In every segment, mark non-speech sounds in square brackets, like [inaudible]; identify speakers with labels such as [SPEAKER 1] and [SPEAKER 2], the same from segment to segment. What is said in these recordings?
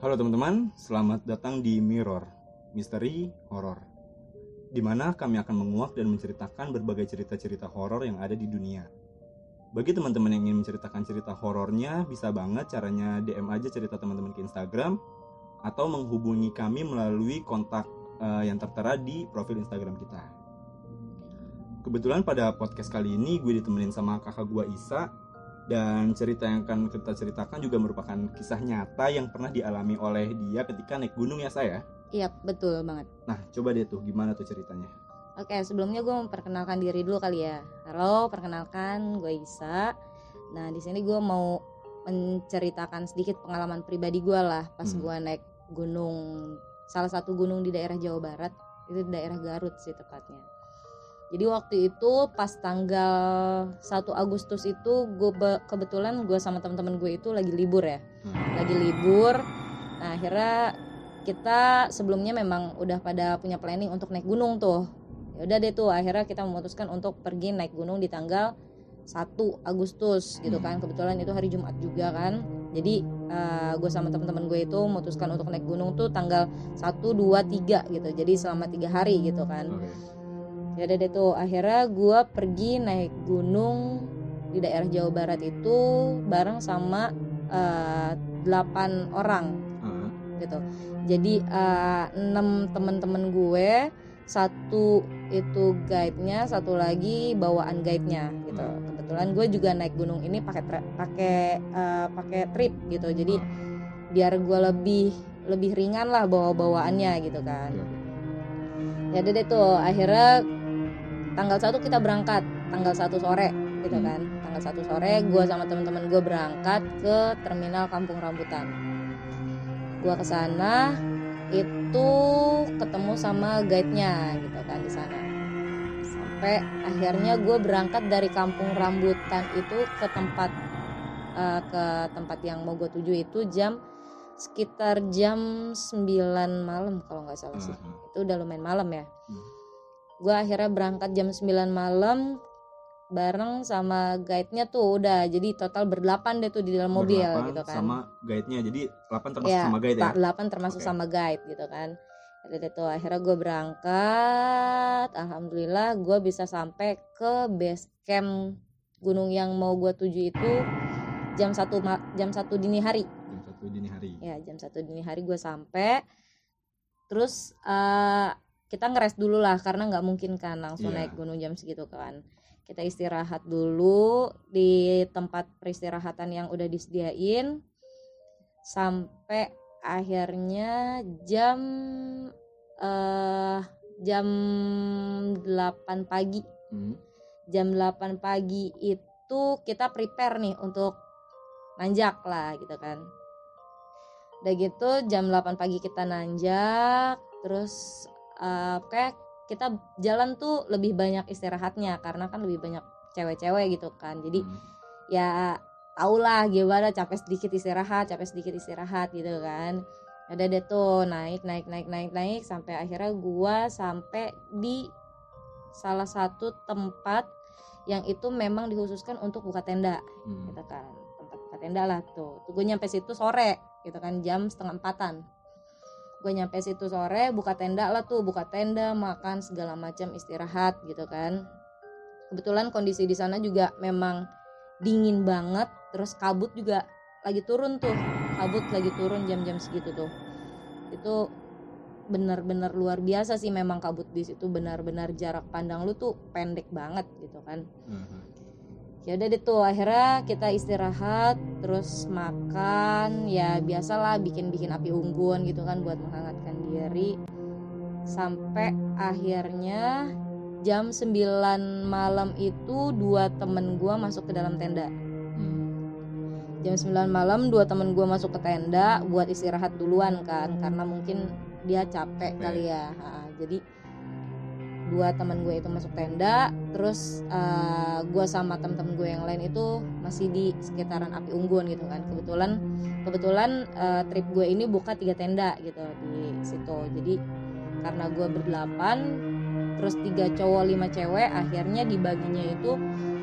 [SPEAKER 1] Halo teman-teman, selamat datang di Mirror, Misteri Horor. Di mana kami akan menguak dan menceritakan berbagai cerita-cerita horor yang ada di dunia. Bagi teman-teman yang ingin menceritakan cerita horornya, bisa banget caranya DM aja cerita teman-teman ke Instagram atau menghubungi kami melalui kontak eh, yang tertera di profil Instagram kita. Kebetulan pada podcast kali ini gue ditemenin sama kakak gue Isa dan cerita yang akan kita ceritakan juga merupakan kisah nyata yang pernah dialami oleh dia ketika naik gunung ya saya.
[SPEAKER 2] Iya betul banget.
[SPEAKER 1] Nah coba deh tuh gimana tuh ceritanya?
[SPEAKER 2] Oke sebelumnya gue memperkenalkan diri dulu kali ya. Halo perkenalkan gue Isa. Nah di sini gue mau menceritakan sedikit pengalaman pribadi gue lah pas
[SPEAKER 1] Hmm.
[SPEAKER 2] gue naik gunung salah satu gunung di daerah Jawa Barat itu di daerah Garut sih tepatnya. Jadi waktu itu pas tanggal 1 Agustus itu gue kebetulan gue sama teman-teman gue itu lagi libur ya. lagi libur. Nah, akhirnya kita sebelumnya memang udah pada punya planning untuk naik gunung tuh. Ya udah deh tuh, akhirnya kita memutuskan untuk pergi naik gunung di tanggal 1 Agustus gitu kan. Kebetulan itu hari Jumat juga kan. Jadi gue sama teman-teman gue itu memutuskan untuk naik gunung tuh tanggal 1 2 3 gitu. Jadi selama tiga hari gitu kan. Ya udah deh tuh, akhirnya gue pergi naik gunung di daerah Jawa Barat itu bareng sama eh, delapan orang
[SPEAKER 1] Ah,
[SPEAKER 2] gitu. Jadi eh, enam temen-temen gue, satu itu guide-nya, satu lagi bawaan guide-nya gitu. Kebetulan gue juga naik gunung ini pakai pakai eh, pakai trip gitu. Jadi
[SPEAKER 1] ah,
[SPEAKER 2] biar gue lebih lebih ringan lah bawa bawaannya gitu kan
[SPEAKER 1] oke.
[SPEAKER 2] ya udah deh tuh akhirnya tanggal satu kita berangkat tanggal satu sore gitu
[SPEAKER 1] Hmm.
[SPEAKER 2] kan tanggal satu sore gue sama teman-teman gue berangkat ke terminal Kampung Rambutan gue ke sana itu ketemu sama guide-nya gitu kan di sana sampai akhirnya gue berangkat dari Kampung Rambutan itu ke tempat eh, ke tempat yang mau gue tuju itu jam sekitar jam 9 malam kalau nggak salah sih
[SPEAKER 1] ah.
[SPEAKER 2] itu udah lumayan malam ya
[SPEAKER 1] Hmm.
[SPEAKER 2] Gue akhirnya berangkat jam 9 malam bareng sama guide-nya tuh udah. Jadi total berdelapan deh tuh di dalam mobil gitu kan.
[SPEAKER 1] Sama guide-nya, jadi 8 termasuk
[SPEAKER 2] ya
[SPEAKER 1] sama guide ya?
[SPEAKER 2] tak- delapan termasuk
[SPEAKER 1] Oke.
[SPEAKER 2] sama guide gitu kan. Deh tuh akhirnya gue berangkat. Alhamdulillah gue bisa sampai ke base camp gunung yang mau gue tuju itu jam satu jam satu dini hari.
[SPEAKER 1] Jam satu dini hari.
[SPEAKER 2] ya jam satu dini hari gue sampai. Terus eh, kita ngeres dulu lah karena nggak mungkin kan langsung
[SPEAKER 1] Iya.
[SPEAKER 2] naik gunung jam segitu kan kita istirahat dulu di tempat peristirahatan yang udah disediain sampai akhirnya jam eh jam 8 pagi
[SPEAKER 1] Hmm.
[SPEAKER 2] jam 8 pagi itu kita prepare nih untuk nanjak lah gitu kan udah gitu jam 8 pagi kita nanjak terus eh, kayak kita jalan tuh lebih banyak istirahatnya karena kan lebih banyak cewek-cewek gitu kan. Jadi
[SPEAKER 1] Hmm.
[SPEAKER 2] ya tau lah gimana capek sedikit istirahat capek sedikit istirahat gitu kan. Ada deh tuh naik naik naik naik naik sampai akhirnya gua sampai di salah satu tempat yang itu memang dikhususkan untuk buka tenda
[SPEAKER 1] Hmm.
[SPEAKER 2] gitu kan. Tempat buka tenda lah tuh. Gue nyampe situ sore gitu kan jam setengah empatan gue nyampe situ sore buka tenda lah tuh buka tenda makan segala macam istirahat gitu kan. Kebetulan kondisi di sana juga memang dingin banget terus kabut juga lagi turun tuh. Kabut lagi turun jam-jam segitu tuh. Itu benar-benar luar biasa sih memang kabut di situ benar-benar jarak pandang lu tuh pendek banget gitu kan.
[SPEAKER 1] Ah.
[SPEAKER 2] Ya udah deh tuh akhirnya kita istirahat terus makan ya biasalah bikin-bikin api unggun gitu kan buat menghangatkan diri sampai akhirnya jam 9 malam itu dua temen gua masuk ke dalam tenda
[SPEAKER 1] Hmm.
[SPEAKER 2] jam 9 malam dua temen gua masuk ke tenda buat istirahat duluan kan karena mungkin dia capek
[SPEAKER 1] Capek.
[SPEAKER 2] kali ya Ha, jadi dua teman gue itu masuk tenda terus eh, gue sama temen-temen gue yang lain itu masih di sekitaran api unggun gitu kan. Kebetulan kebetulan eh, trip gue ini buka tiga tenda gitu di situ. Jadi karena gue berdelapan terus tiga cowok lima cewek akhirnya dibaginya itu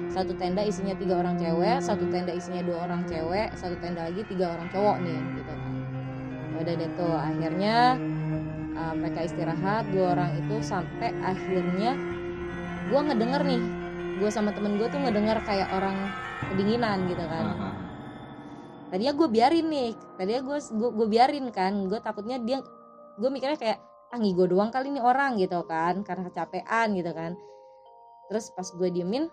[SPEAKER 2] satu tenda isinya tiga orang cewek satu tenda isinya dua orang cewek satu tenda lagi tiga orang cowok nih gitu kan. Udah deh tuh akhirnya uh, mereka istirahat dua orang itu sampai akhirnya gue ngedenger nih gue sama temen gue tuh ngedenger kayak orang kedinginan gitu kan
[SPEAKER 1] Aha.
[SPEAKER 2] tadinya gue biarin nih tadinya gue gue biarin kan gue takutnya dia gue mikirnya kayak ah gue doang kali ini orang gitu kan karena kecapean gitu kan terus pas gue diemin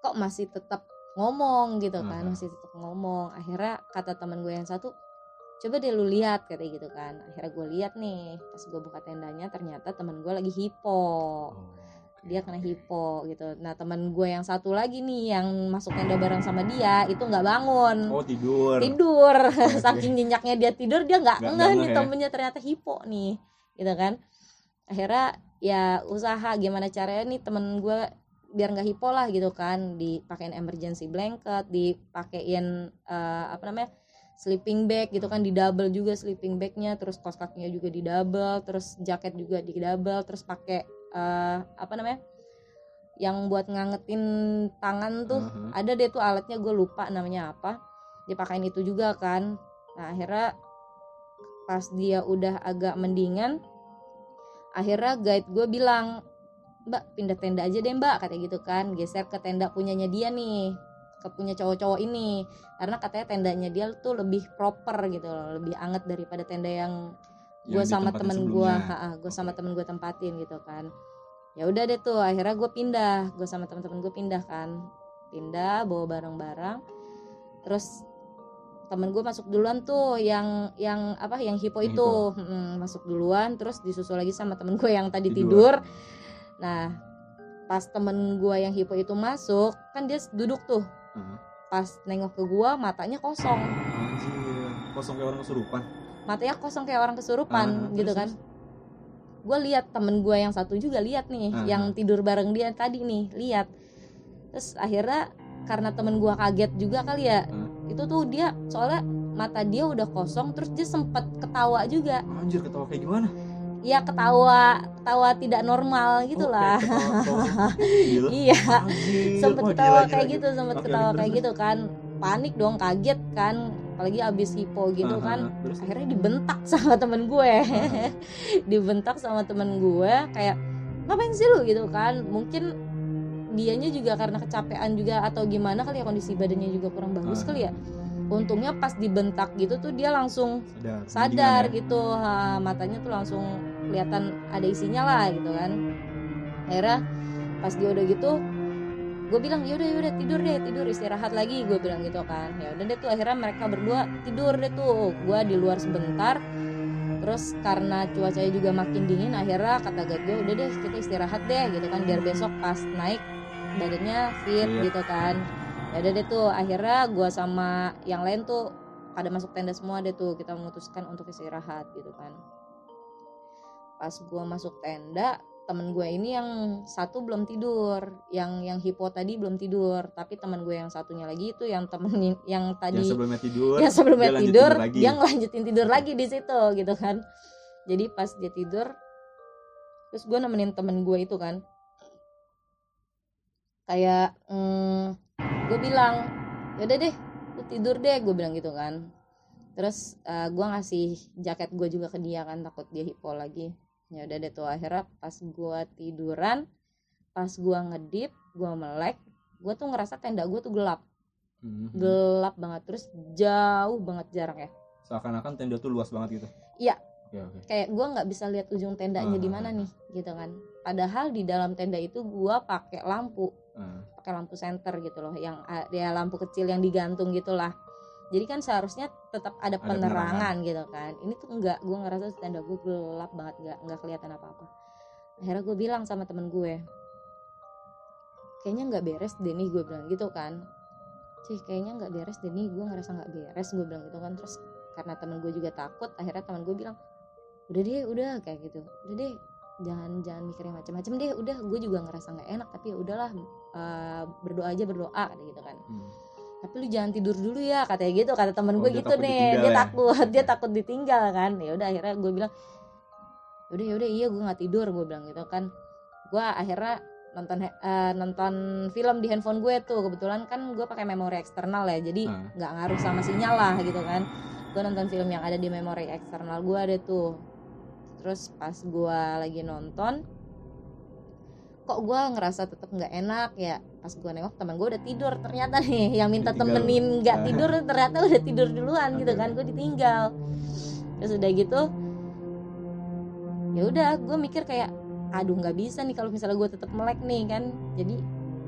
[SPEAKER 2] kok masih tetap ngomong gitu kan
[SPEAKER 1] Mhm.
[SPEAKER 2] masih tetap ngomong akhirnya kata teman gue yang satu coba deh lu lihat kayak gitu kan. Akhirnya gue lihat nih pas gue buka tendanya ternyata teman gue lagi hipo.
[SPEAKER 1] Oh,
[SPEAKER 2] dia kena hipo gitu. Nah teman gue yang satu lagi nih yang masuk tenda bareng sama dia itu nggak bangun.
[SPEAKER 1] Oh tidur.
[SPEAKER 2] tidur. [laughs] Saking nyenyaknya dia tidur dia nggak
[SPEAKER 1] Nggak
[SPEAKER 2] ngeh nih
[SPEAKER 1] ya.
[SPEAKER 2] temennya ternyata hipo nih gitu kan. Akhirnya ya usaha gimana caranya nih temen gue biar nggak hipo lah gitu kan. Dipakein emergency blanket dipakein eh, apa namanya sleeping bag gitu kan di double juga sleeping bagnya terus kos kakinya juga di double terus jaket juga di double terus pakai eh, apa namanya yang buat ngangetin tangan tuh
[SPEAKER 1] Aha.
[SPEAKER 2] ada deh tuh alatnya gue lupa namanya apa dipakein itu juga kan nah akhirnya pas dia udah agak mendingan akhirnya guide gue bilang mbak pindah tenda aja deh mbak katanya gitu kan geser ke tenda punyanya dia nih ke punya cowok-cowok ini. Karena katanya tendanya dia tuh lebih proper gitu loh lebih anget daripada tenda yang gue sama temen gue gue sama temen gue tempatin gitu kan. Ya udah deh tuh akhirnya gue pindah. Gue sama temen-temen gue pindah kan. Pindah bawa barang-barang. Terus temen gue masuk duluan tuh yang yang apa yang hipo
[SPEAKER 1] Yang
[SPEAKER 2] itu. Mm, masuk duluan terus disusul lagi sama temen gue yang tadi
[SPEAKER 1] Tidur.
[SPEAKER 2] tidur, nah pas temen gue yang hipo itu masuk kan dia duduk tuh
[SPEAKER 1] Aha.
[SPEAKER 2] pas nengok ke gue matanya kosong
[SPEAKER 1] Anjir. Kosong kayak orang kesurupan.
[SPEAKER 2] matanya kosong kayak orang kesurupan
[SPEAKER 1] Ah,
[SPEAKER 2] gitu
[SPEAKER 1] terus,
[SPEAKER 2] kan gue lihat temen gue yang satu juga lihat nih
[SPEAKER 1] Ah.
[SPEAKER 2] yang tidur bareng dia tadi nih lihat terus akhirnya karena temen gue kaget juga kali ya
[SPEAKER 1] Ah.
[SPEAKER 2] itu tuh dia soalnya mata dia udah kosong terus dia sempet ketawa juga
[SPEAKER 1] Anjir ketawa kayak gimana?
[SPEAKER 2] Ya ketawa ketawa tidak normal gitu
[SPEAKER 1] Oh, [laughs]
[SPEAKER 2] iya. Sempet ketawa kayak gitu sempet ketawa kayak gitu kan. Panik dong kaget kan. Apalagi abis hipo gitu
[SPEAKER 1] Aha,
[SPEAKER 2] kan.
[SPEAKER 1] Terus?
[SPEAKER 2] Akhirnya dibentak sama temen gue. [laughs] Dibentak sama temen gue kayak ngapain sih lu? Gitu kan. Mungkin dianya juga karena kecapean juga atau gimana kali ya kondisi badannya juga kurang bagus
[SPEAKER 1] Ah.
[SPEAKER 2] kali ya. Untungnya pas dibentak gitu tuh dia langsung
[SPEAKER 1] sadar.
[SPEAKER 2] sadar
[SPEAKER 1] ya.
[SPEAKER 2] gitu. Ha, matanya tuh langsung kelihatan ada isinya lah gitu kan. Akhirnya pas dia udah gitu gue bilang yaudah yaudah tidur deh tidur istirahat lagi gue bilang gitu kan. Ya udah deh tuh akhirnya mereka berdua tidur deh tuh. Gue di luar sebentar terus karena cuacanya juga makin dingin akhirnya kata guide gue udah deh kita istirahat deh gitu kan biar besok pas naik badannya fit
[SPEAKER 1] Iya.
[SPEAKER 2] gitu kan. Ya udah deh tuh akhirnya gue sama yang lain tuh pada masuk tenda semua deh tuh kita memutuskan untuk istirahat gitu kan pas gue masuk tenda temen gue ini yang satu belum tidur yang yang hipo tadi belum tidur tapi temen gue yang satunya lagi itu yang temen [laughs] yang
[SPEAKER 1] Yang
[SPEAKER 2] tadi
[SPEAKER 1] sebelumnya tidur.
[SPEAKER 2] yang sebelumnya
[SPEAKER 1] dia
[SPEAKER 2] tidur
[SPEAKER 1] lagi.
[SPEAKER 2] dia ngelanjutin tidur lagi di situ gitu kan jadi pas dia tidur terus gue nemenin temen gue itu kan kayak mm, gue bilang yaudah deh lu tidur deh gue bilang gitu kan terus eh, gue ngasih jaket gue juga ke dia kan takut dia hipo lagi ya udah deh tuh akhirnya pas gue tiduran pas gue ngedip gue melek gue tuh ngerasa tenda gue tuh gelap
[SPEAKER 1] Mhm.
[SPEAKER 2] gelap banget terus jauh banget jaraknya
[SPEAKER 1] Seakan-akan tenda tuh luas banget gitu.
[SPEAKER 2] Iya.
[SPEAKER 1] Oke oke.
[SPEAKER 2] kayak gue nggak bisa lihat ujung tendanya di
[SPEAKER 1] Ah.
[SPEAKER 2] mana nih gitu kan padahal di dalam tenda itu gue pakai lampu
[SPEAKER 1] Ah,
[SPEAKER 2] pakai lampu senter gitu loh yang ya lampu kecil yang digantung gitulah jadi kan seharusnya tetap ada
[SPEAKER 1] Ada
[SPEAKER 2] penerangan. gitu kan. Ini tuh enggak gue ngerasa tenda gue gelap banget nggak nggak kelihatan apa apa akhirnya gue bilang sama temen gue kayaknya nggak beres deh nih gue bilang gitu kan. Sih kayaknya nggak beres deh nih gue ngerasa nggak beres gue bilang gitu kan. Terus karena temen gue juga takut akhirnya temen gue bilang udah deh udah kayak gitu. Udah deh jangan jangan mikirin macam-macam deh udah. Gue juga ngerasa nggak enak tapi ya udahlah eh, berdoa aja berdoa gitu kan.
[SPEAKER 1] Hmm.
[SPEAKER 2] Tapi lu jangan tidur dulu ya katanya gitu. Kata temen
[SPEAKER 1] Oh,
[SPEAKER 2] gue gitu nih dia
[SPEAKER 1] ya?
[SPEAKER 2] takut dia takut ditinggal kan. Ya udah akhirnya gue bilang udah yaudah iya gue nggak tidur gue bilang gitu kan. Gue akhirnya nonton eh, nonton film di handphone gue tuh. Kebetulan kan gue pakai memori eksternal ya jadi
[SPEAKER 1] Ah.
[SPEAKER 2] nggak ngaruh sama sinyal lah gitu kan. Gue nonton film yang ada di memori eksternal gue ada tuh. Terus pas gue lagi nonton kok gue ngerasa tetap nggak enak ya pas gue nengok teman gue udah tidur ternyata nih yang minta
[SPEAKER 1] Ditinggal.
[SPEAKER 2] temenin nggak
[SPEAKER 1] Ah.
[SPEAKER 2] tidur ternyata udah tidur duluan gitu kan gue ditinggal. Terus udah gitu ya udah gue mikir kayak aduh nggak bisa nih kalau misalnya gue tetap melek nih kan. Jadi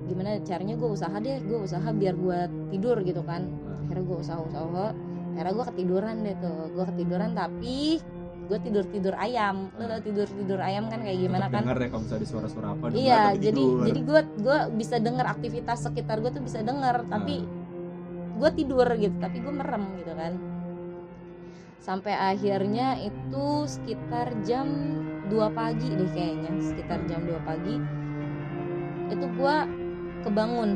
[SPEAKER 2] gimana caranya gue usaha deh gue usaha biar gue tidur gitu kan. Akhirnya gue usaha usaha akhirnya gue ketiduran deh tuh gue ketiduran tapi gue tidur tidur ayam. Lo tau tidur tidur ayam kan kayak gimana kan?
[SPEAKER 1] dengar ya kalau misalnya suara-suara apa dengar
[SPEAKER 2] iya jadi
[SPEAKER 1] tidur.
[SPEAKER 2] jadi gue gue bisa denger aktivitas sekitar gue tuh bisa denger tapi gue tidur gitu tapi gue merem gitu kan. Sampai akhirnya itu sekitar jam 2 pagi deh kayaknya sekitar jam 2 pagi itu gue kebangun.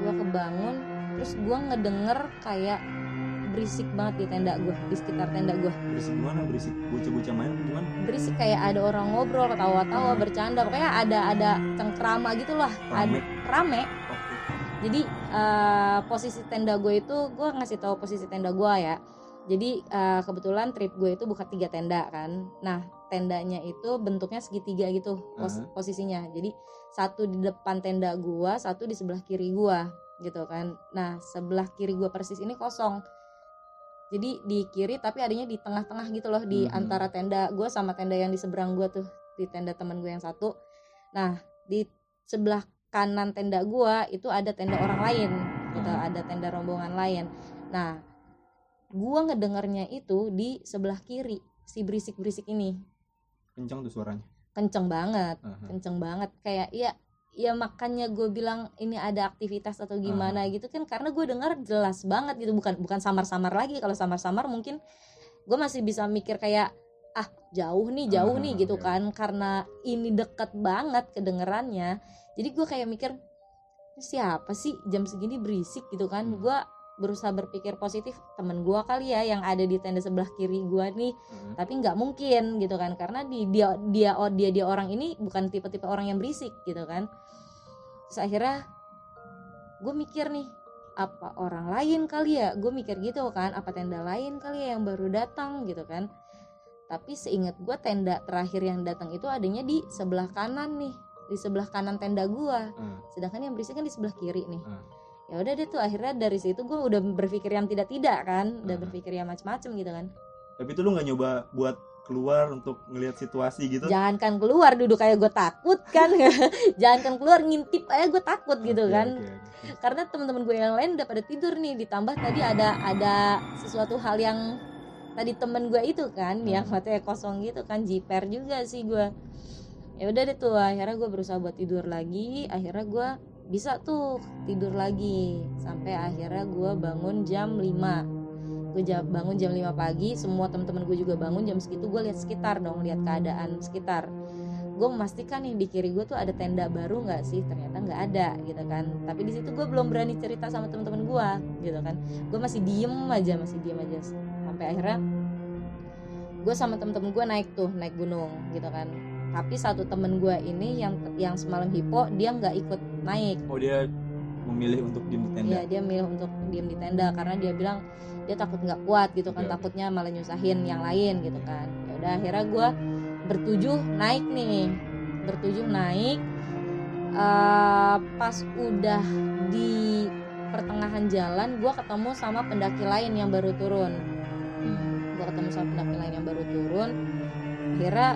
[SPEAKER 2] Gue kebangun terus gue ngedenger kayak berisik banget di tenda gue di sekitar tenda gue
[SPEAKER 1] berisik gimana? Berisik bocah-bocah main gimana?
[SPEAKER 2] Berisik kayak ada orang ngobrol ketawa-tawa
[SPEAKER 1] Hmm.
[SPEAKER 2] bercanda pokoknya ada ada cengkrama gitu lah.
[SPEAKER 1] Rame.
[SPEAKER 2] ada rame.
[SPEAKER 1] Oke.
[SPEAKER 2] jadi eh, posisi tenda gue itu gue ngasih tahu posisi tenda gue ya. Jadi eh, kebetulan trip gue itu buka tiga tenda kan. Nah tendanya itu bentuknya segitiga gitu pos-
[SPEAKER 1] Aha.
[SPEAKER 2] posisinya. Jadi satu di depan tenda gue satu di sebelah kiri gue gitu kan. Nah sebelah kiri gue persis ini kosong jadi di kiri tapi adanya di tengah-tengah gitu loh di
[SPEAKER 1] Mhm.
[SPEAKER 2] antara tenda gue sama tenda yang di seberang gue tuh di tenda teman gue yang satu nah di sebelah kanan tenda gua itu ada tenda orang lain gitu
[SPEAKER 1] Hmm.
[SPEAKER 2] ada tenda rombongan lain nah gua ngedengarnya itu di sebelah kiri si berisik berisik ini
[SPEAKER 1] kencang tuh suaranya
[SPEAKER 2] kenceng banget
[SPEAKER 1] Aha.
[SPEAKER 2] kenceng banget kayak ya ya makanya gue bilang ini ada aktivitas atau gimana gitu kan karena gue dengar jelas banget gitu. Bukan bukan samar-samar lagi. Kalau samar-samar mungkin gue masih bisa mikir kayak ah jauh nih jauh
[SPEAKER 1] Ah,
[SPEAKER 2] nih gitu
[SPEAKER 1] oke.
[SPEAKER 2] kan. Karena ini deket banget kedengerannya. Jadi gue kayak mikir siapa sih? Jam segini berisik gitu kan.
[SPEAKER 1] Hmm.
[SPEAKER 2] gue berusaha berpikir positif temen gue kali ya yang ada di tenda sebelah kiri gue nih.
[SPEAKER 1] Aha.
[SPEAKER 2] tapi nggak mungkin gitu kan karena di dia dia oh, dia dia orang ini bukan tipe-tipe orang yang berisik gitu kan. Terus akhirnya gue mikir nih apa orang lain kali ya? Gue mikir gitu kan apa tenda lain kali ya yang baru datang gitu kan. Tapi seingat gue tenda terakhir yang datang itu adanya di sebelah kanan nih di sebelah kanan tenda gue
[SPEAKER 1] Ah,
[SPEAKER 2] sedangkan yang berisik kan di sebelah kiri nih.
[SPEAKER 1] Ah.
[SPEAKER 2] Ya udah deh tuh akhirnya dari situ gue udah berpikir yang tidak tidak kan udah
[SPEAKER 1] Hmm.
[SPEAKER 2] berpikir yang macam-macam gitu kan.
[SPEAKER 1] Tapi itu lu nggak nyoba buat keluar untuk ngelihat situasi gitu?
[SPEAKER 2] Jangankan keluar duduk kayak gue takut kan. [laughs] Jangankan keluar ngintip aja gue takut gitu kan. karena teman-teman gue yang lain udah pada tidur nih ditambah tadi ada ada sesuatu hal yang tadi temen gue itu kan
[SPEAKER 1] Hmm.
[SPEAKER 2] yang matanya kosong gitu kan jiper juga sih gue ya udah deh tuh akhirnya gue berusaha buat tidur lagi akhirnya gue bisa tuh tidur lagi. Sampai akhirnya gue bangun jam 5 gue bangun jam 5 pagi semua teman-teman gue juga bangun jam segitu gue lihat sekitar dong lihat keadaan sekitar. Gue memastikan nih di kiri gue tuh ada tenda baru nggak sih? Ternyata nggak ada gitu kan. Tapi di situ gue belum berani cerita sama teman-teman gue gitu kan. Gue masih diem aja masih diem aja. Sampai akhirnya gue sama temen-temen gue naik tuh naik gunung gitu kan. Tapi satu temen gue ini yang yang semalam hipo dia nggak ikut naik.
[SPEAKER 1] Oh dia memilih untuk diem di tenda?
[SPEAKER 2] Iya dia milih untuk diem di tenda karena dia bilang dia takut nggak kuat gitu kan
[SPEAKER 1] oke.
[SPEAKER 2] takutnya malah nyusahin yang lain gitu kan. Ya udah akhirnya gue bertujuh naik nih. Bertujuh naik Eh, pas udah di pertengahan jalan gue ketemu sama pendaki lain yang baru turun.
[SPEAKER 1] Hmm.
[SPEAKER 2] gue ketemu sama pendaki lain yang baru turun akhirnya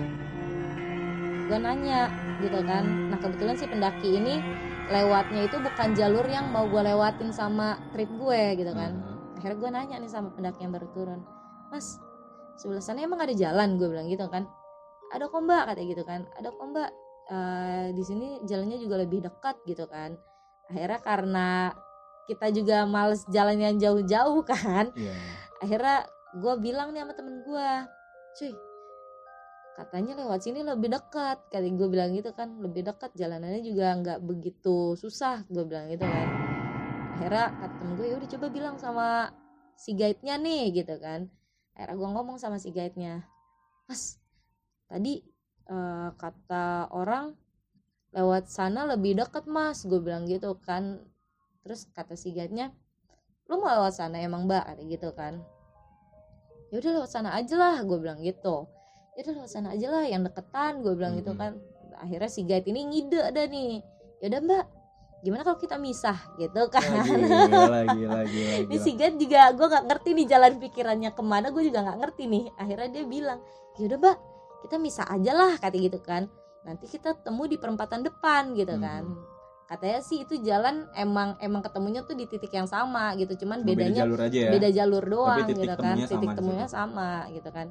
[SPEAKER 2] gue nanya gitu kan. Nah kebetulan si pendaki ini lewatnya itu bukan jalur yang mau gue lewatin sama trip gue gitu kan.
[SPEAKER 1] Aha.
[SPEAKER 2] akhirnya gue nanya nih sama pendaki yang baru turun mas sebelah sana emang ada jalan? Gue bilang gitu kan. Ada kok mbak katanya gitu kan. Ada kok mbak. Eh, di sini jalannya juga lebih dekat gitu kan. Akhirnya karena kita juga males jalan yang jauh-jauh kan
[SPEAKER 1] Iya.
[SPEAKER 2] akhirnya gue bilang nih sama temen gue cuy katanya lewat sini lebih dekat. Kata gue bilang gitu kan lebih dekat. Jalanannya juga nggak begitu susah gue bilang gitu kan. Akhirnya kata temen gue ya udah coba bilang sama si guide-nya nih gitu kan. Akhirnya gue ngomong sama si guide-nya. Mas tadi eh, kata orang lewat sana lebih dekat mas gue bilang gitu kan. Terus kata si guide-nya lu mau lewat sana emang mbak? Gitu kan. Ya udah lewat sana aja lah gue bilang gitu ya udah lewat sana aja lah yang deketan gue bilang gitu
[SPEAKER 1] Mhm.
[SPEAKER 2] kan. Akhirnya si guide ini ngide ada nih. Ya udah mbak gimana kalau kita misah? Gitu kan.
[SPEAKER 1] Gila,
[SPEAKER 2] ini
[SPEAKER 1] gila.
[SPEAKER 2] si guide juga gue nggak ngerti nih jalan pikirannya ke mana gue juga nggak ngerti nih. Akhirnya dia bilang ya udah mbak kita misah aja lah kata gitu kan. Nanti kita temu di perempatan depan gitu kan.
[SPEAKER 1] Mhm.
[SPEAKER 2] katanya sih itu jalan emang emang ketemunya tuh di titik yang sama gitu. Cuman
[SPEAKER 1] Cuma beda
[SPEAKER 2] bedanya
[SPEAKER 1] jalur aja ya.
[SPEAKER 2] beda jalur doang
[SPEAKER 1] titik
[SPEAKER 2] gitu kan.
[SPEAKER 1] temunya sama
[SPEAKER 2] titik temunya sama gitu kan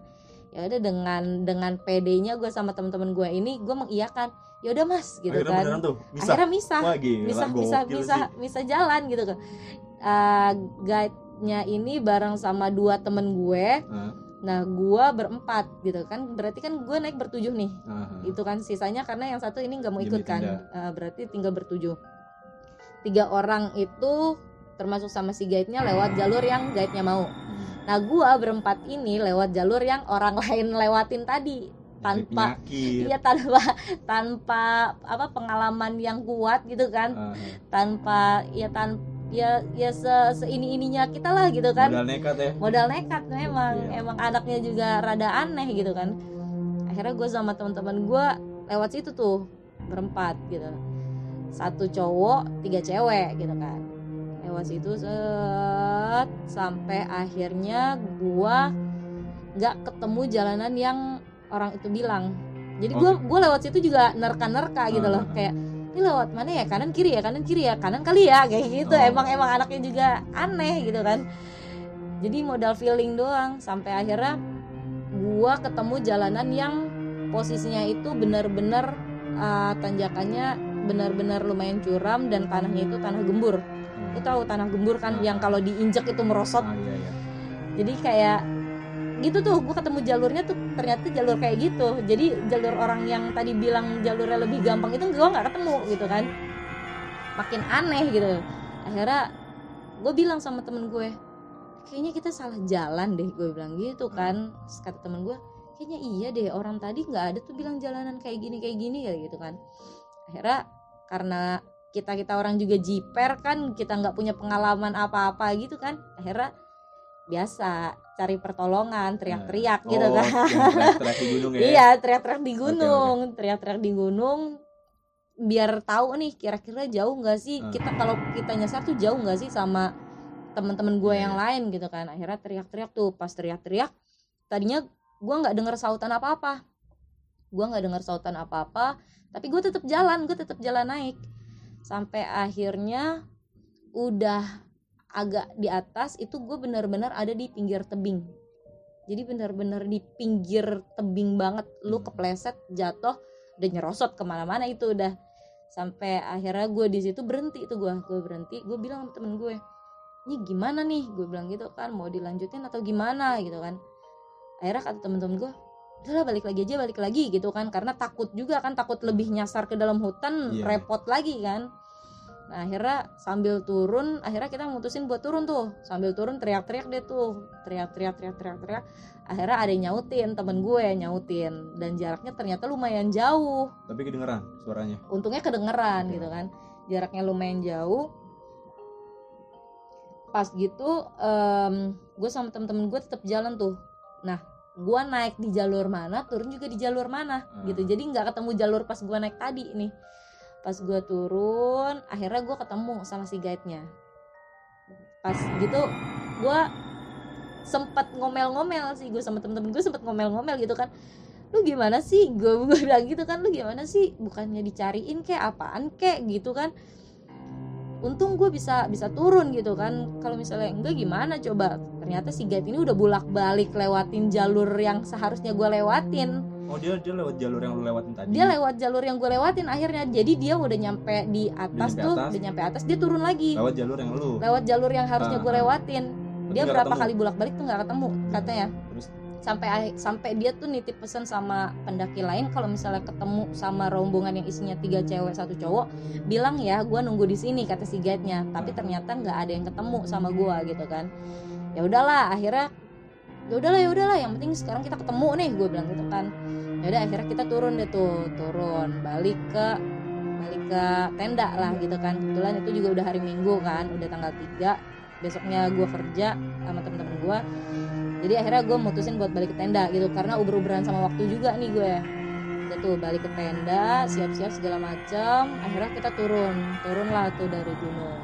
[SPEAKER 2] ya udah dengan dengan PD-nya gue sama teman-teman gue ini gue mengiyakan ya udah mas gitu
[SPEAKER 1] Akhirnya
[SPEAKER 2] kan
[SPEAKER 1] tuh, bisa.
[SPEAKER 2] akhirnya misah
[SPEAKER 1] Wah, gila,
[SPEAKER 2] misah misah
[SPEAKER 1] sih.
[SPEAKER 2] misah misah jalan gitu kan Eh, guide-nya ini bareng sama dua temen gue
[SPEAKER 1] Hah?
[SPEAKER 2] nah gue berempat gitu kan berarti kan gue naik bertujuh nih
[SPEAKER 1] Aha.
[SPEAKER 2] itu kan sisanya karena yang satu ini nggak mau ikut kan. Eh, berarti tinggal bertujuh tiga orang itu termasuk sama si guide-nya lewat jalur yang guide-nya mau. Nah gua berempat ini lewat jalur yang orang [laughs] lain lewatin tadi. Tanpa
[SPEAKER 1] penyakit.
[SPEAKER 2] iya tanpa tanpa apa pengalaman yang kuat gitu kan. Tanpa ya tan ya ya se, seini ininya kita lah gitu kan.
[SPEAKER 1] Modal nekat ya.
[SPEAKER 2] modal nekat memang.
[SPEAKER 1] Iya.
[SPEAKER 2] emang anaknya juga rada aneh gitu kan. Akhirnya gue sama teman-teman gue lewat situ tuh berempat gitu. Satu cowok tiga cewek gitu kan lewat situ set sampai akhirnya gue nggak ketemu jalanan yang orang itu bilang. Jadi gue
[SPEAKER 1] Oke.
[SPEAKER 2] gue lewat situ juga nerka-nerka gitu loh
[SPEAKER 1] Ah.
[SPEAKER 2] kayak ini lewat mana ya? Kanan kiri ya? Kanan kiri ya? Kanan kali ya? Kayak gitu.
[SPEAKER 1] Oh.
[SPEAKER 2] emang emang anaknya juga aneh gitu kan. Jadi modal feeling doang sampai akhirnya gua ketemu jalanan yang posisinya itu benar-benar uh, tanjakannya benar-benar lumayan curam dan tanahnya itu tanah gembur Lu tahu tanah gembur kan
[SPEAKER 1] Ah.
[SPEAKER 2] yang kalau diinjek itu merosot.
[SPEAKER 1] Ah, iya, iya.
[SPEAKER 2] jadi kayak gitu tuh gue ketemu jalurnya tuh ternyata jalur kayak gitu. Jadi jalur orang yang tadi bilang jalurnya lebih gampang itu gue nggak ketemu gitu kan. Makin aneh gitu. Akhirnya gue bilang sama temen gue kayaknya kita salah jalan deh gue bilang gitu kan. Terus kata temen gue kayaknya iya deh orang tadi nggak ada tuh bilang jalanan kayak gini kayak gini kayak gitu kan. Akhirnya karena kita kita orang juga jiper kan kita nggak punya pengalaman apa-apa gitu kan. Akhirnya biasa cari pertolongan teriak-teriak gitu
[SPEAKER 1] Oh,
[SPEAKER 2] kan.
[SPEAKER 1] teriak-teriak di gunung ya.
[SPEAKER 2] iya teriak-teriak di gunung teriak-teriak di gunung. Biar tahu nih kira-kira jauh nggak sih?
[SPEAKER 1] Hmm.
[SPEAKER 2] kita kalau kita nyasar tuh jauh nggak sih sama teman-teman gue
[SPEAKER 1] Iya,
[SPEAKER 2] yang
[SPEAKER 1] iya.
[SPEAKER 2] lain gitu kan? Akhirnya teriak-teriak tuh pas teriak-teriak tadinya gue nggak dengar sautan apa-apa. Gue nggak dengar sautan apa-apa tapi gue tetap jalan gue tetap jalan naik sampai akhirnya udah agak di atas itu gue benar-benar ada di pinggir tebing. Jadi benar-benar di pinggir tebing banget. Lu
[SPEAKER 1] Hmm.
[SPEAKER 2] kepleset jatuh udah nyerosot ke mana-mana itu udah. Sampai akhirnya gue di situ berhenti itu gue gue berhenti. Gue bilang sama temen gue ini gimana nih? Gue bilang gitu kan mau dilanjutin atau gimana? Gitu kan. Akhirnya kata temen-temen gue udahlah balik lagi aja balik lagi gitu kan. Karena takut juga kan takut lebih nyasar ke dalam hutan
[SPEAKER 1] Iya.
[SPEAKER 2] repot lagi kan. Nah akhirnya sambil turun akhirnya kita mutusin buat turun tuh. Sambil turun teriak-teriak deh tuh. Teriak-teriak teriak-teriak teriak. Akhirnya ada yang nyautin temen gue nyautin. Dan jaraknya ternyata lumayan jauh.
[SPEAKER 1] Tapi kedengeran suaranya.
[SPEAKER 2] untungnya kedengeran
[SPEAKER 1] Oke.
[SPEAKER 2] gitu kan. Jaraknya lumayan jauh. Pas gitu gue sama temen-temen gue tetap jalan tuh. Nah gue naik di jalur mana turun juga di jalur mana
[SPEAKER 1] Ah.
[SPEAKER 2] gitu. Jadi nggak ketemu jalur pas gue naik tadi nih. Pas gue turun akhirnya gue ketemu sama si guide-nya. Pas gitu gue sempet ngomel-ngomel sih. Gue sama temen-temen gue sempet ngomel-ngomel gitu kan. Lu gimana sih? Gue bilang gitu kan. Lu gimana sih? Bukannya dicariin kayak apaan kayak gitu kan untung gue bisa bisa turun gitu kan kalau misalnya enggak gimana coba ternyata si guide ini udah bolak balik lewatin jalur yang seharusnya gue lewatin
[SPEAKER 1] Oh dia dia lewat jalur yang lu lewatin tadi.
[SPEAKER 2] dia lewat jalur yang gue lewatin akhirnya jadi dia udah nyampe di atas
[SPEAKER 1] nyampe
[SPEAKER 2] tuh
[SPEAKER 1] atas.
[SPEAKER 2] udah nyampe atas dia turun lagi
[SPEAKER 1] lewat jalur yang lu.
[SPEAKER 2] lewat jalur yang harusnya
[SPEAKER 1] Ah,
[SPEAKER 2] gue
[SPEAKER 1] ah.
[SPEAKER 2] lewatin
[SPEAKER 1] Tapi
[SPEAKER 2] dia berapa
[SPEAKER 1] ketemu.
[SPEAKER 2] kali bolak balik tuh nggak ketemu katanya
[SPEAKER 1] Terus
[SPEAKER 2] sampai sampai dia tuh nitip pesan sama pendaki lain kalau misalnya ketemu sama rombongan yang isinya tiga cewek satu cowok bilang ya gue nunggu di sini kata si guide nya tapi ternyata nggak ada yang ketemu sama gue gitu kan. Ya udahlah akhirnya ya udahlah ya udahlah yang penting sekarang kita ketemu nih gue bilang gitu kan. Ya udah akhirnya kita turun deh tuh turun balik ke balik ke tenda lah gitu kan. Kebetulan itu juga udah hari minggu kan udah tanggal 3 besoknya gue kerja sama temen-temen gue jadi akhirnya gue mutusin buat balik ke tenda gitu karena uber-uberan sama waktu juga nih gue. Tuh balik ke tenda siap-siap segala macam akhirnya kita turun turun lah tuh dari gunung.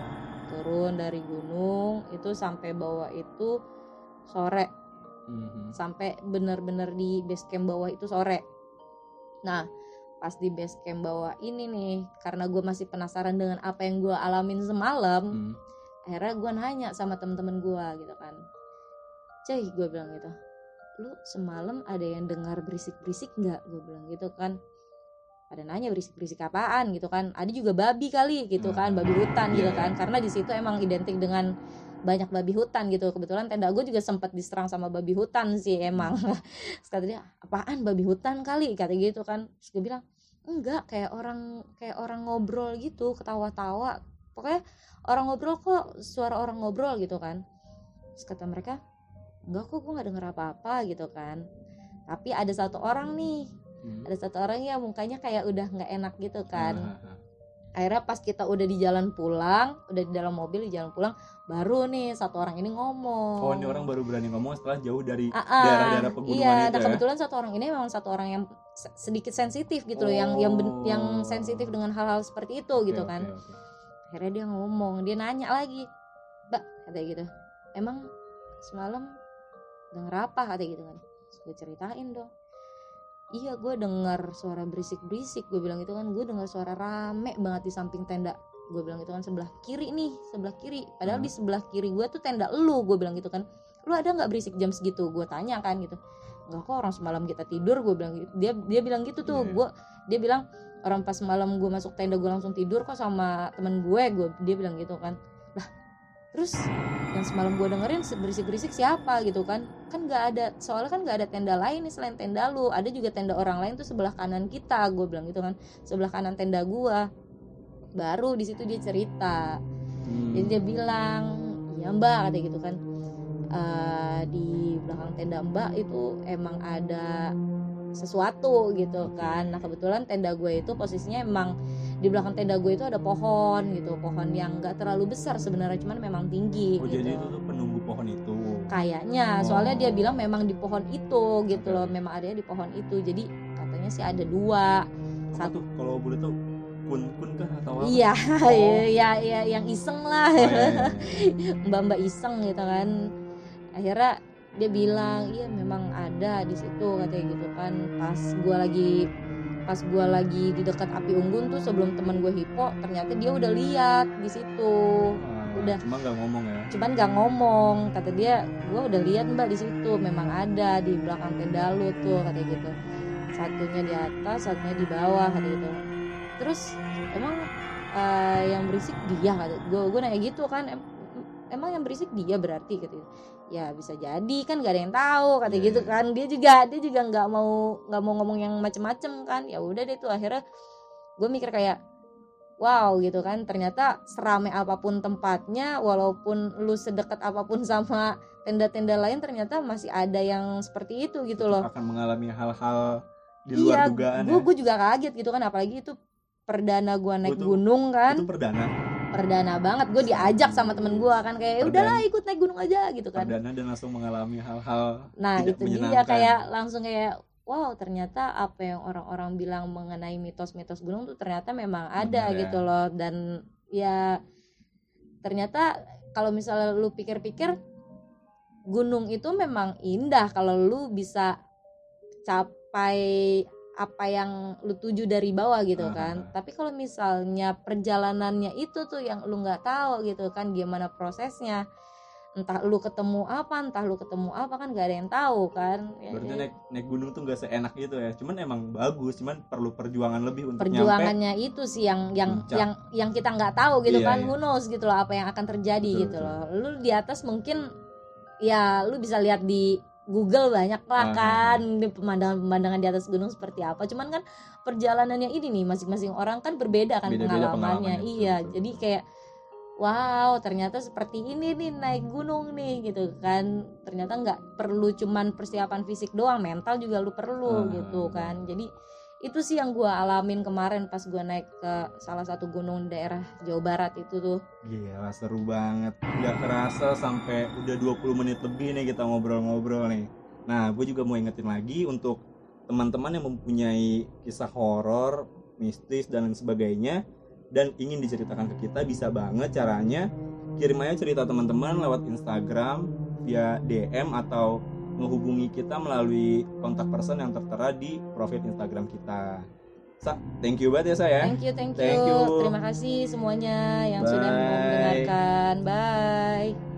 [SPEAKER 2] Turun dari gunung itu sampai bawah itu sore.
[SPEAKER 1] Mhm.
[SPEAKER 2] sampai bener-bener di base camp bawah itu sore. Nah pas di base camp bawah ini nih karena gue masih penasaran dengan apa yang gue alamin semalam
[SPEAKER 1] Hmm.
[SPEAKER 2] akhirnya gue nanya sama temen-temen gue gitu kan cuy gue bilang gitu. Lu semalam ada yang dengar berisik-berisik nggak? Gue bilang gitu kan. Pada nanya berisik-berisik apaan? Gitu kan. Ada juga babi kali gitu kan. Babi hutan gitu
[SPEAKER 1] Iya.
[SPEAKER 2] kan. Karena di situ emang identik dengan banyak babi hutan gitu. Kebetulan tenda gue juga sempat diserang sama babi hutan sih emang. [laughs] Terus kata dia apaan babi hutan kali? Kata gitu kan. Terus gue bilang enggak kayak orang kayak orang ngobrol gitu ketawa-tawa. Pokoknya orang ngobrol kok suara orang ngobrol gitu kan. Terus kata mereka enggak kok gue nggak denger apa-apa gitu kan tapi ada satu orang nih
[SPEAKER 1] Hmm.
[SPEAKER 2] ada satu orang yang mukanya kayak udah nggak enak gitu kan
[SPEAKER 1] Ah, ah, ah.
[SPEAKER 2] akhirnya pas kita udah di jalan pulang udah di dalam mobil di jalan pulang baru nih satu orang ini ngomong
[SPEAKER 1] Oh, ini orang baru berani ngomong setelah jauh dari
[SPEAKER 2] Ah, ah.
[SPEAKER 1] daerah-daerah pegunungan
[SPEAKER 2] iya,
[SPEAKER 1] itu
[SPEAKER 2] nah
[SPEAKER 1] ya.
[SPEAKER 2] kebetulan satu orang ini memang satu orang yang se- sedikit sensitif gitu loh, yang yang ben-
[SPEAKER 1] Oh.
[SPEAKER 2] yang sensitif dengan hal-hal seperti itu
[SPEAKER 1] Oke,
[SPEAKER 2] gitu kan.
[SPEAKER 1] oke.
[SPEAKER 2] Akhirnya dia ngomong, dia nanya lagi, Mbak, kata gitu, emang semalam denger apa kata gitu kan. Terus gue ceritain dong. Iya gue dengar suara berisik-berisik. Gue bilang itu kan gue dengar suara rame banget di samping tenda. Gue bilang itu kan sebelah kiri nih Sebelah kiri. Padahal
[SPEAKER 1] Hmm.
[SPEAKER 2] di sebelah kiri gue tuh tenda lu Gue bilang gitu kan. Lu ada nggak berisik jam segitu? Gue tanya kan gitu. Enggak kok orang semalam kita tidur Gue bilang gitu. Dia dia bilang gitu tuh.
[SPEAKER 1] Iya.
[SPEAKER 2] Gue Dia bilang orang pas malam gue masuk tenda gue langsung tidur kok sama temen gue. Gue dia bilang gitu kan terus yang semalam gue dengerin berisik berisik siapa gitu kan? Kan nggak ada soalnya kan nggak ada tenda lain nih selain tenda lu. Ada juga tenda orang lain tuh sebelah kanan kita gue bilang gitu kan. Sebelah kanan tenda gue baru di situ dia cerita.
[SPEAKER 1] Hmm.
[SPEAKER 2] jadi dia bilang iya mbak kata gitu kan. "Eh, di belakang tenda mbak itu emang ada sesuatu gitu kan. Nah kebetulan tenda gue itu posisinya emang di belakang tenda gue itu ada pohon gitu pohon yang nggak terlalu besar sebenarnya cuman memang tinggi
[SPEAKER 1] Oh,
[SPEAKER 2] gitu
[SPEAKER 1] jadi itu tuh penunggu pohon itu.
[SPEAKER 2] kayaknya
[SPEAKER 1] Oh.
[SPEAKER 2] soalnya dia bilang memang di pohon itu gitu
[SPEAKER 1] Oke.
[SPEAKER 2] loh memang adanya di pohon itu jadi katanya sih ada dua
[SPEAKER 1] Apa
[SPEAKER 2] satu
[SPEAKER 1] kalau boleh tuh kun-kun kah atau apa?
[SPEAKER 2] iya
[SPEAKER 1] Oh.
[SPEAKER 2] ya, ya yang iseng lah
[SPEAKER 1] Oh, iya, iya, iya. [laughs]
[SPEAKER 2] mbak-mbak iseng gitu kan akhirnya dia bilang iya memang ada di situ katanya gitu kan pas gua lagi pas gua lagi di dekat api unggun tuh sebelum teman gue hipo ternyata dia udah lihat di situ.
[SPEAKER 1] Ah,
[SPEAKER 2] Udah.
[SPEAKER 1] Cuma nggak ngomong ya.
[SPEAKER 2] cuman gak ngomong. Kata dia gua udah lihat mbak di situ. Memang ada di belakang tenda lu tuh katanya gitu. Satunya di atas satunya di bawah kata gitu. Terus emang eh, yang berisik dia kata gue gue nanya gitu kan em- emang yang berisik dia berarti gitu ya. Bisa jadi kan gak ada yang tahu kata
[SPEAKER 1] Iya,
[SPEAKER 2] gitu
[SPEAKER 1] iya.
[SPEAKER 2] kan. Dia juga dia juga nggak mau nggak mau ngomong yang macem-macem kan. Ya udah deh tuh akhirnya gue mikir kayak wow gitu kan. Ternyata seramai apa pun tempatnya walaupun lu sedekat apa pun [laughs] sama tenda-tenda lain ternyata masih ada yang seperti itu gitu loh.
[SPEAKER 1] Akan mengalami hal-hal di luar dugaan
[SPEAKER 2] gue
[SPEAKER 1] ya.
[SPEAKER 2] gue juga kaget gitu kan. Apalagi itu perdana gue naik
[SPEAKER 1] Itu-
[SPEAKER 2] gunung kan.
[SPEAKER 1] Itu perdana,
[SPEAKER 2] perdana banget. Gue diajak sama temen gue kan kayak "Ya udahlah ikut naik gunung aja gitu kan.
[SPEAKER 1] Perdana dan langsung mengalami hal-hal
[SPEAKER 2] nah
[SPEAKER 1] tidak
[SPEAKER 2] itu dia
[SPEAKER 1] menyenangkan.
[SPEAKER 2] kayak langsung kayak wow ternyata apa yang orang-orang bilang mengenai mitos-mitos gunung tuh ternyata memang ada
[SPEAKER 1] Benar. ya.
[SPEAKER 2] gitu loh. Dan ya ternyata kalau misalnya lu pikir-pikir gunung itu memang indah kalau lu bisa capai apa yang lu tuju dari bawah gitu
[SPEAKER 1] Ah.
[SPEAKER 2] kan tapi kalau misalnya perjalanannya itu tuh yang lu nggak tahu gitu kan gimana prosesnya entah lu ketemu apa entah lu ketemu apa kan gak ada yang tahu kan Ya,
[SPEAKER 1] Berarti
[SPEAKER 2] jadi
[SPEAKER 1] naik naik gunung tuh nggak seenak gitu ya. Cuman emang bagus, cuman perlu perjuangan lebih untuk nyampe.
[SPEAKER 2] perjuangannya itu sih yang yang
[SPEAKER 1] puncak.
[SPEAKER 2] yang yang kita nggak tahu gitu
[SPEAKER 1] Iya,
[SPEAKER 2] kan
[SPEAKER 1] iya.
[SPEAKER 2] who knows gitu loh apa yang akan terjadi
[SPEAKER 1] Betul,
[SPEAKER 2] gitu
[SPEAKER 1] betul.
[SPEAKER 2] loh lu di atas mungkin ya lu bisa lihat di Google banyak lah
[SPEAKER 1] Ah,
[SPEAKER 2] kan di pemandangan-pemandangan di atas gunung seperti apa. Cuman kan perjalanannya ini nih masing-masing orang kan berbeda kan
[SPEAKER 1] Beda-beda
[SPEAKER 2] pengalamannya.
[SPEAKER 1] pengalamannya, betul,
[SPEAKER 2] iya
[SPEAKER 1] betul.
[SPEAKER 2] jadi kayak wow ternyata seperti ini nih naik gunung nih gitu kan. Ternyata nggak perlu cuman persiapan fisik doang mental juga lu perlu
[SPEAKER 1] Ah,
[SPEAKER 2] gitu kan. Jadi itu sih yang gue alamin kemarin pas gue naik ke salah satu gunung daerah Jawa Barat itu tuh.
[SPEAKER 1] Gila seru banget. Gak kerasa sampai udah 20 menit lebih nih kita ngobrol-ngobrol nih. Nah gue juga mau ingetin lagi untuk teman-teman yang mempunyai kisah horor, mistis dan lain sebagainya Dan ingin diceritakan ke kita bisa banget caranya. Kirim aja cerita teman-teman lewat Instagram via DM atau menghubungi kita melalui kontak person yang tertera di profil Instagram kita. Sa, thank you banget ya saya
[SPEAKER 2] thank you thank you,
[SPEAKER 1] Thank you.
[SPEAKER 2] terima kasih semuanya yang sudah
[SPEAKER 1] Bye.
[SPEAKER 2] mendengarkan. Bye